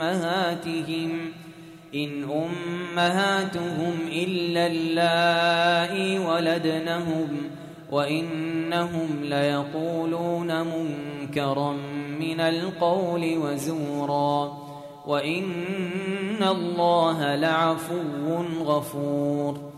أمهاتهم إن أمهاتهم إلا اللائي ولدنهم وإنهم ليقولون منكرا من القول وزورا وإن الله لعفو غفور.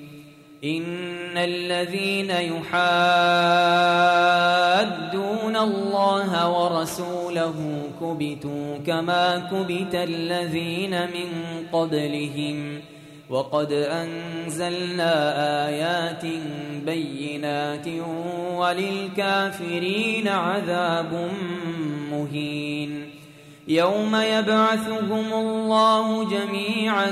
إن الذين يحادون الله ورسوله كبتوا كما كبت الذين من قبلهم وقد أنزلنا آيات بينات وللكافرين عذاب مهين يوم يبعثهم الله جميعا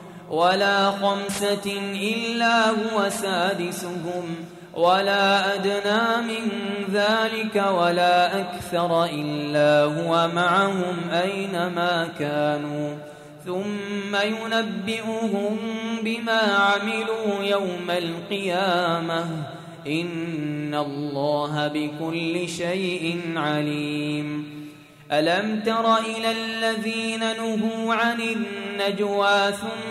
ولا خمسة إلا هو سادسهم ولا أدنى من ذلك ولا أكثر إلا هو معهم أينما كانوا. ثم ينبئهم بما عملوا يوم القيامة. إن الله بكل شيء عليم. ألم تر إلى الذين نهوا عن النجوى ثم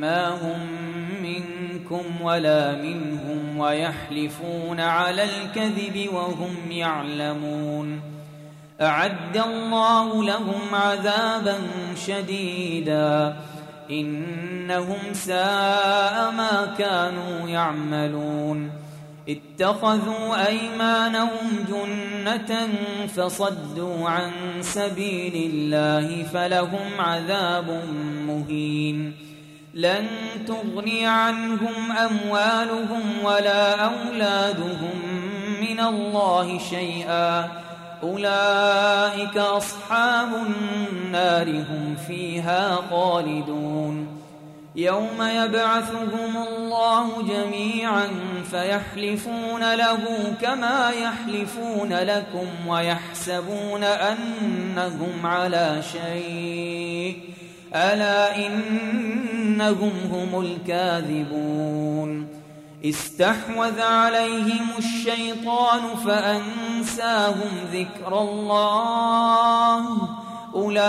ما هم منكم ولا منهم ويحلفون على الكذب وهم يعلمون. أعد الله لهم عذابا شديدا. إنهم ساء ما كانوا يعملون. اتخذوا أيمانهم جنة فصدوا عن سبيل الله فلهم عذاب مهين. لن تغني عنهم أموالهم ولا أولادهم من الله شيئا. أولئك أصحاب النار هم فيها خالدون. يوم يبعثهم الله جميعا فيحلفون له كما يحلفون لكم ويحسبون أنهم على شيء. ألا إنهم هم الكاذبون استحوذ عليهم الشيطان فأنساهم ذكر الله أولئك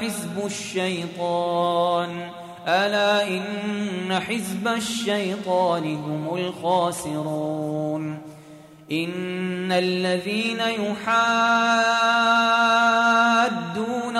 حزب الشيطان ألا إن حزب الشيطان هم الخاسرون إن الذين يحادون